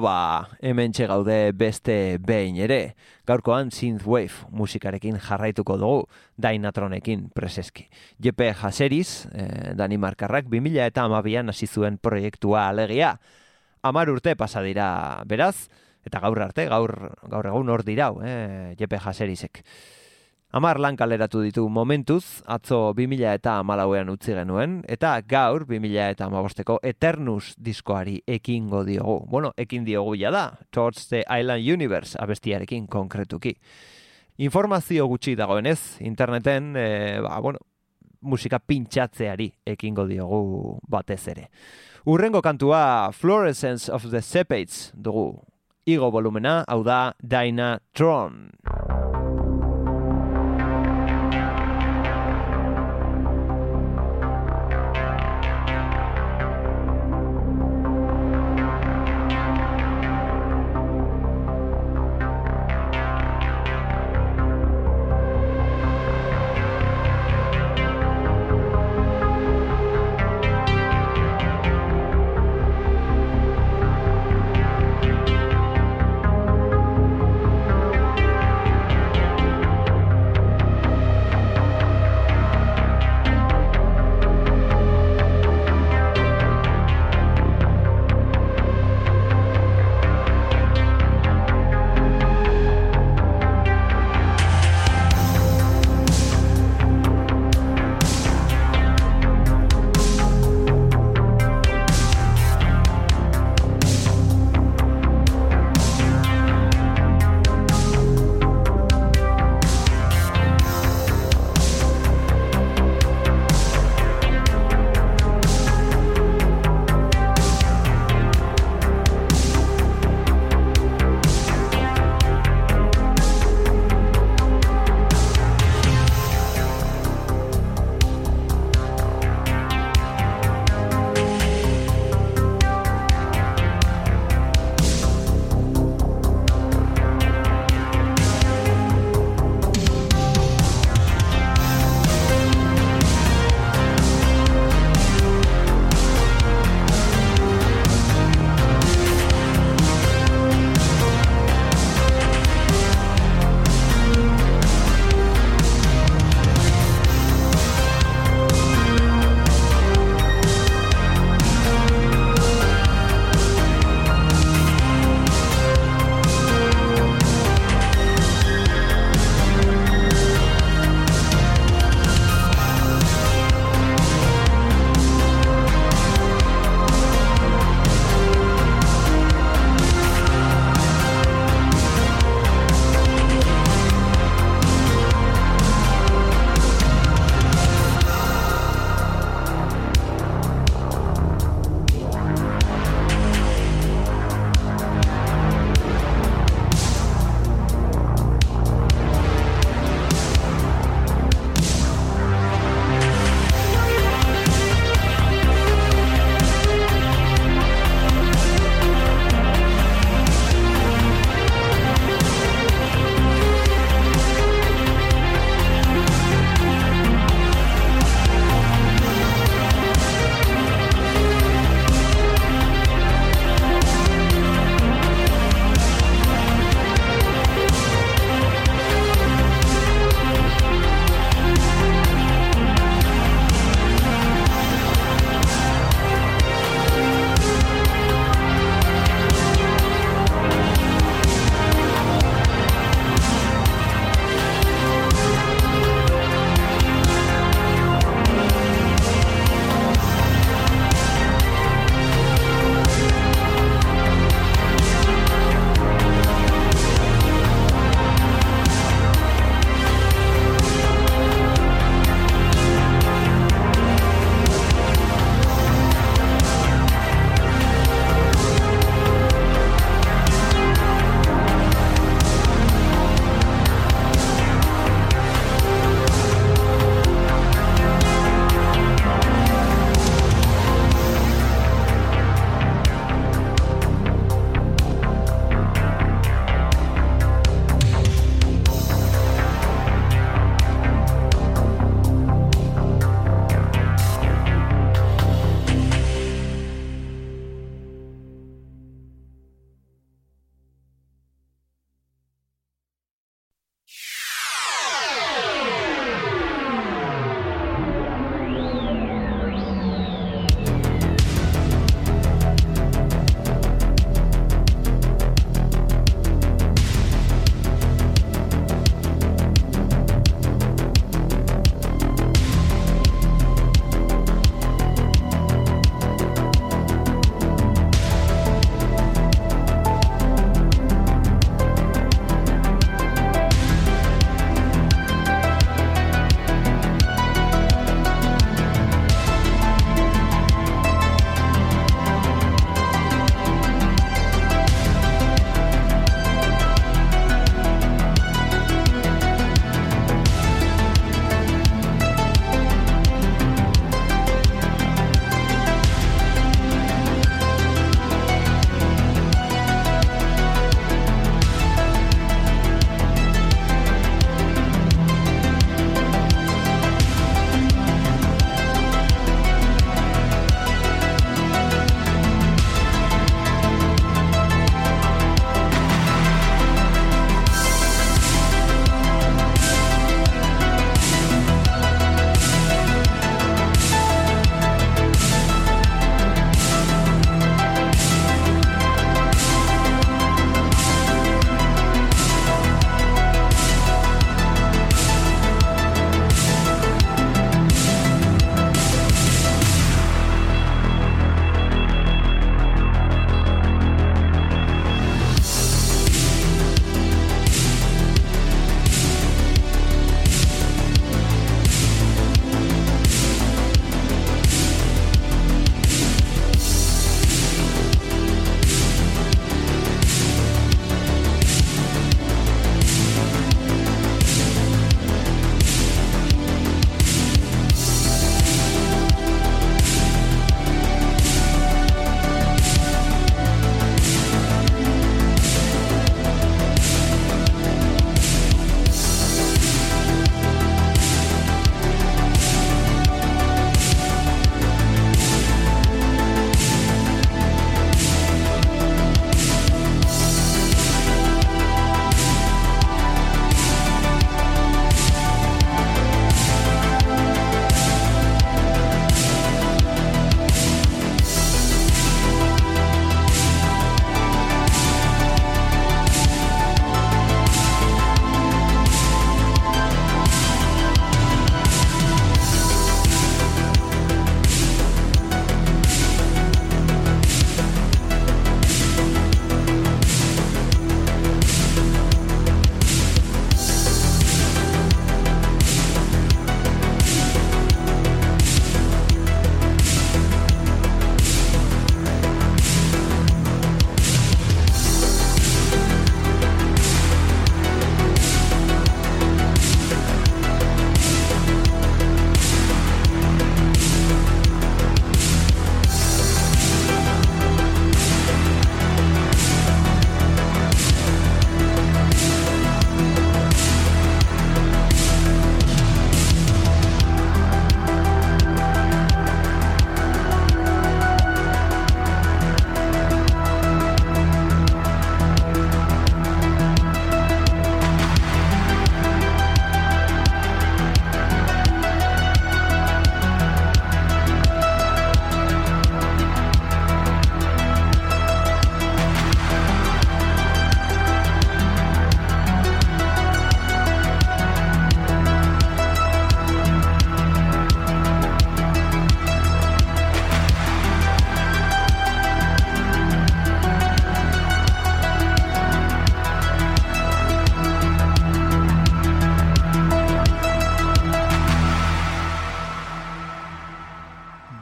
Ba, hemen gaude beste behin ere. Gaurkoan Synthwave musikarekin jarraituko dugu, Dynatronekin preseski. Jepe Jaseriz, eh, Danimarkarrak 2000 eta amabian hasi zuen proiektua alegia. Amar urte pasa dira beraz, eta gaur arte, gaur, gaur egun hor dirau, eh, Jepe Jaserizek. Amar lan kaleratu ditu momentuz, atzo 2000 eta amalauean utzi genuen, eta gaur 2000 eta amabosteko Eternus diskoari ekingo diogu. Bueno, ekin diogu ja da, Towards the Island Universe abestiarekin konkretuki. Informazio gutxi dagoenez, interneten, e, ba, bueno, musika pintxatzeari ekingo diogu batez ere. Urrengo kantua Fluorescence of the Sepates dugu. Igo volumena, hau da Dyna Tron.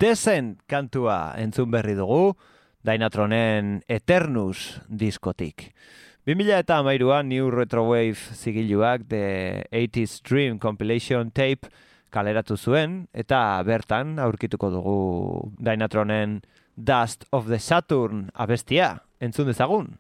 Descent kantua entzun berri dugu, Dynatronen Eternus diskotik. 2000 eta amairuan New Retrowave zigiluak The 80s Dream Compilation Tape kaleratu zuen, eta bertan aurkituko dugu Dynatronen Dust of the Saturn abestia, entzun dezagun.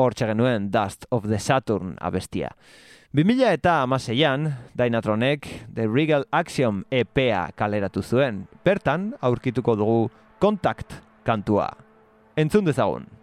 Hor genuen Dust of the Saturn abestia. 2000 eta amaseian, Dynatronek The Regal Axiom EPA kaleratu zuen. Bertan, aurkituko dugu Contact kantua. Entzun dezagun.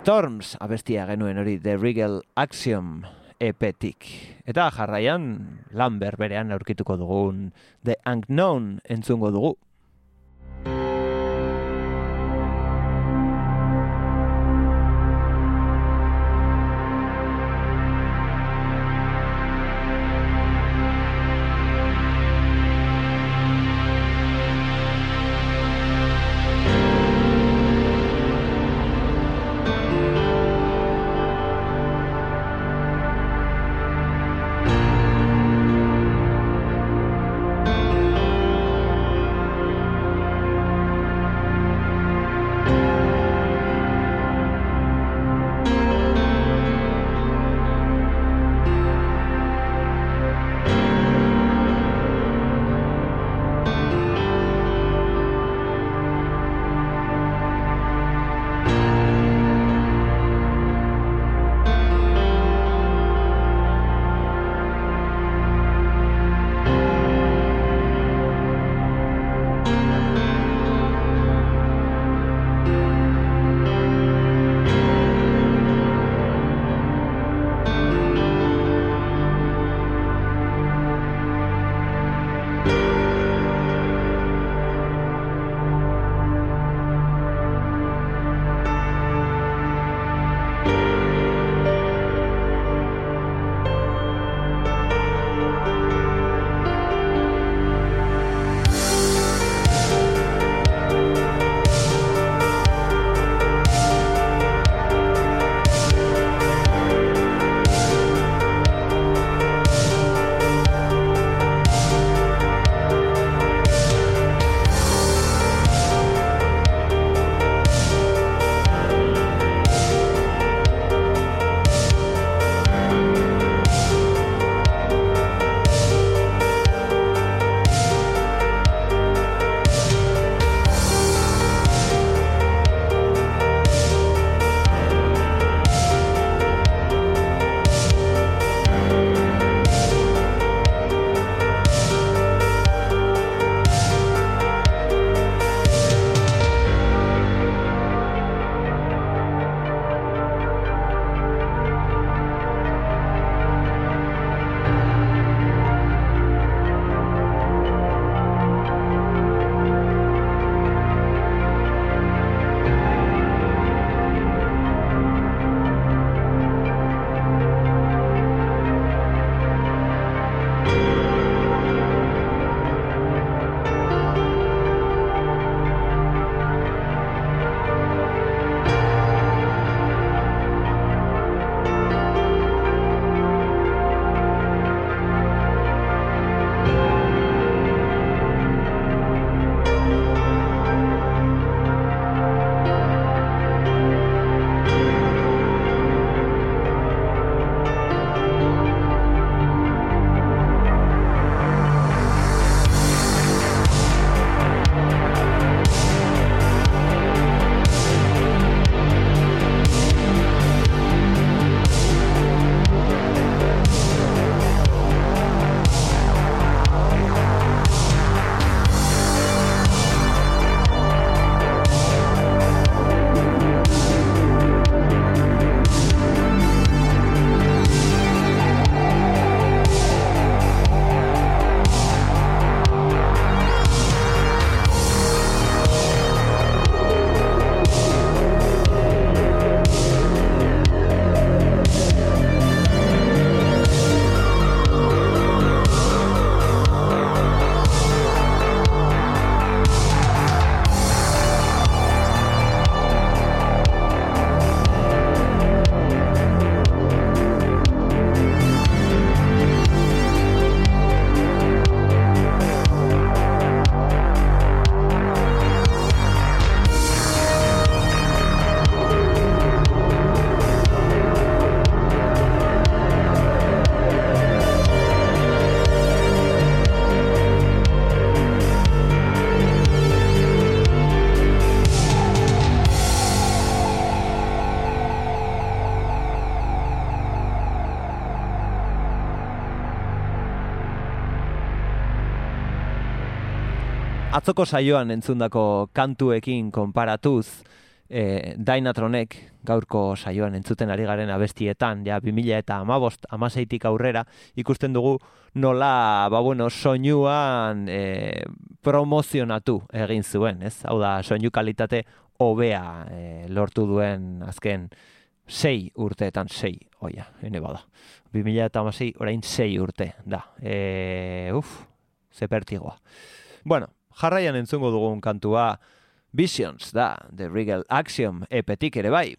Storms abestia genuen hori The Regal Axiom epetik. Eta jarraian lan berberean aurkituko dugun The Unknown entzungo dugu. Atzoko saioan entzundako kantuekin konparatuz, e, Dynatronek gaurko saioan entzuten ari garen abestietan, ja 2000 eta amabost, amaseitik aurrera, ikusten dugu nola, ba bueno, soinuan e, promozionatu egin zuen, ez? Hau da, soinu kalitate hobea e, lortu duen azken sei urteetan, sei, oia, hene bada. 2000 eta amasei, orain sei urte, da. E, uf, zepertigoa. Bueno, jarraian entzungo dugun kantua, Visions da, The Regal Axiom epetik ere bai.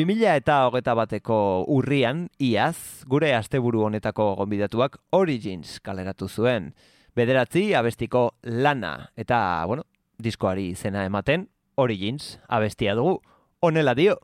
2000 eta hogeta bateko urrian, iaz, gure asteburu honetako gonbidatuak Origins kaleratu zuen. Bederatzi abestiko lana eta, bueno, diskoari izena ematen, Origins abestia dugu. Honela dio!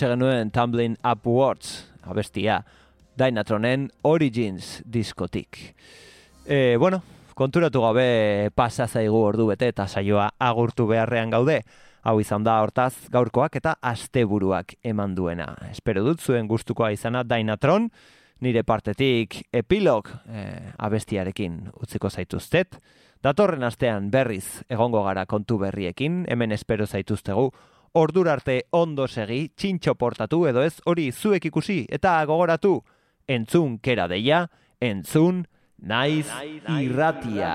Hortxe genuen Tumbling Upwards, abestia, Dynatronen Origins diskotik. E, bueno, konturatu gabe pasa zaigu ordu bete eta saioa agurtu beharrean gaude. Hau izan da hortaz gaurkoak eta asteburuak eman duena. Espero dut zuen gustukoa izana Dynatron, nire partetik epilog e, abestiarekin utziko zaituztet. Datorren astean berriz egongo gara kontu berriekin, hemen espero zaituztegu ordur arte ondo segi, txintxo portatu edo ez hori zuek ikusi eta gogoratu, entzun kera deia, entzun naiz irratia.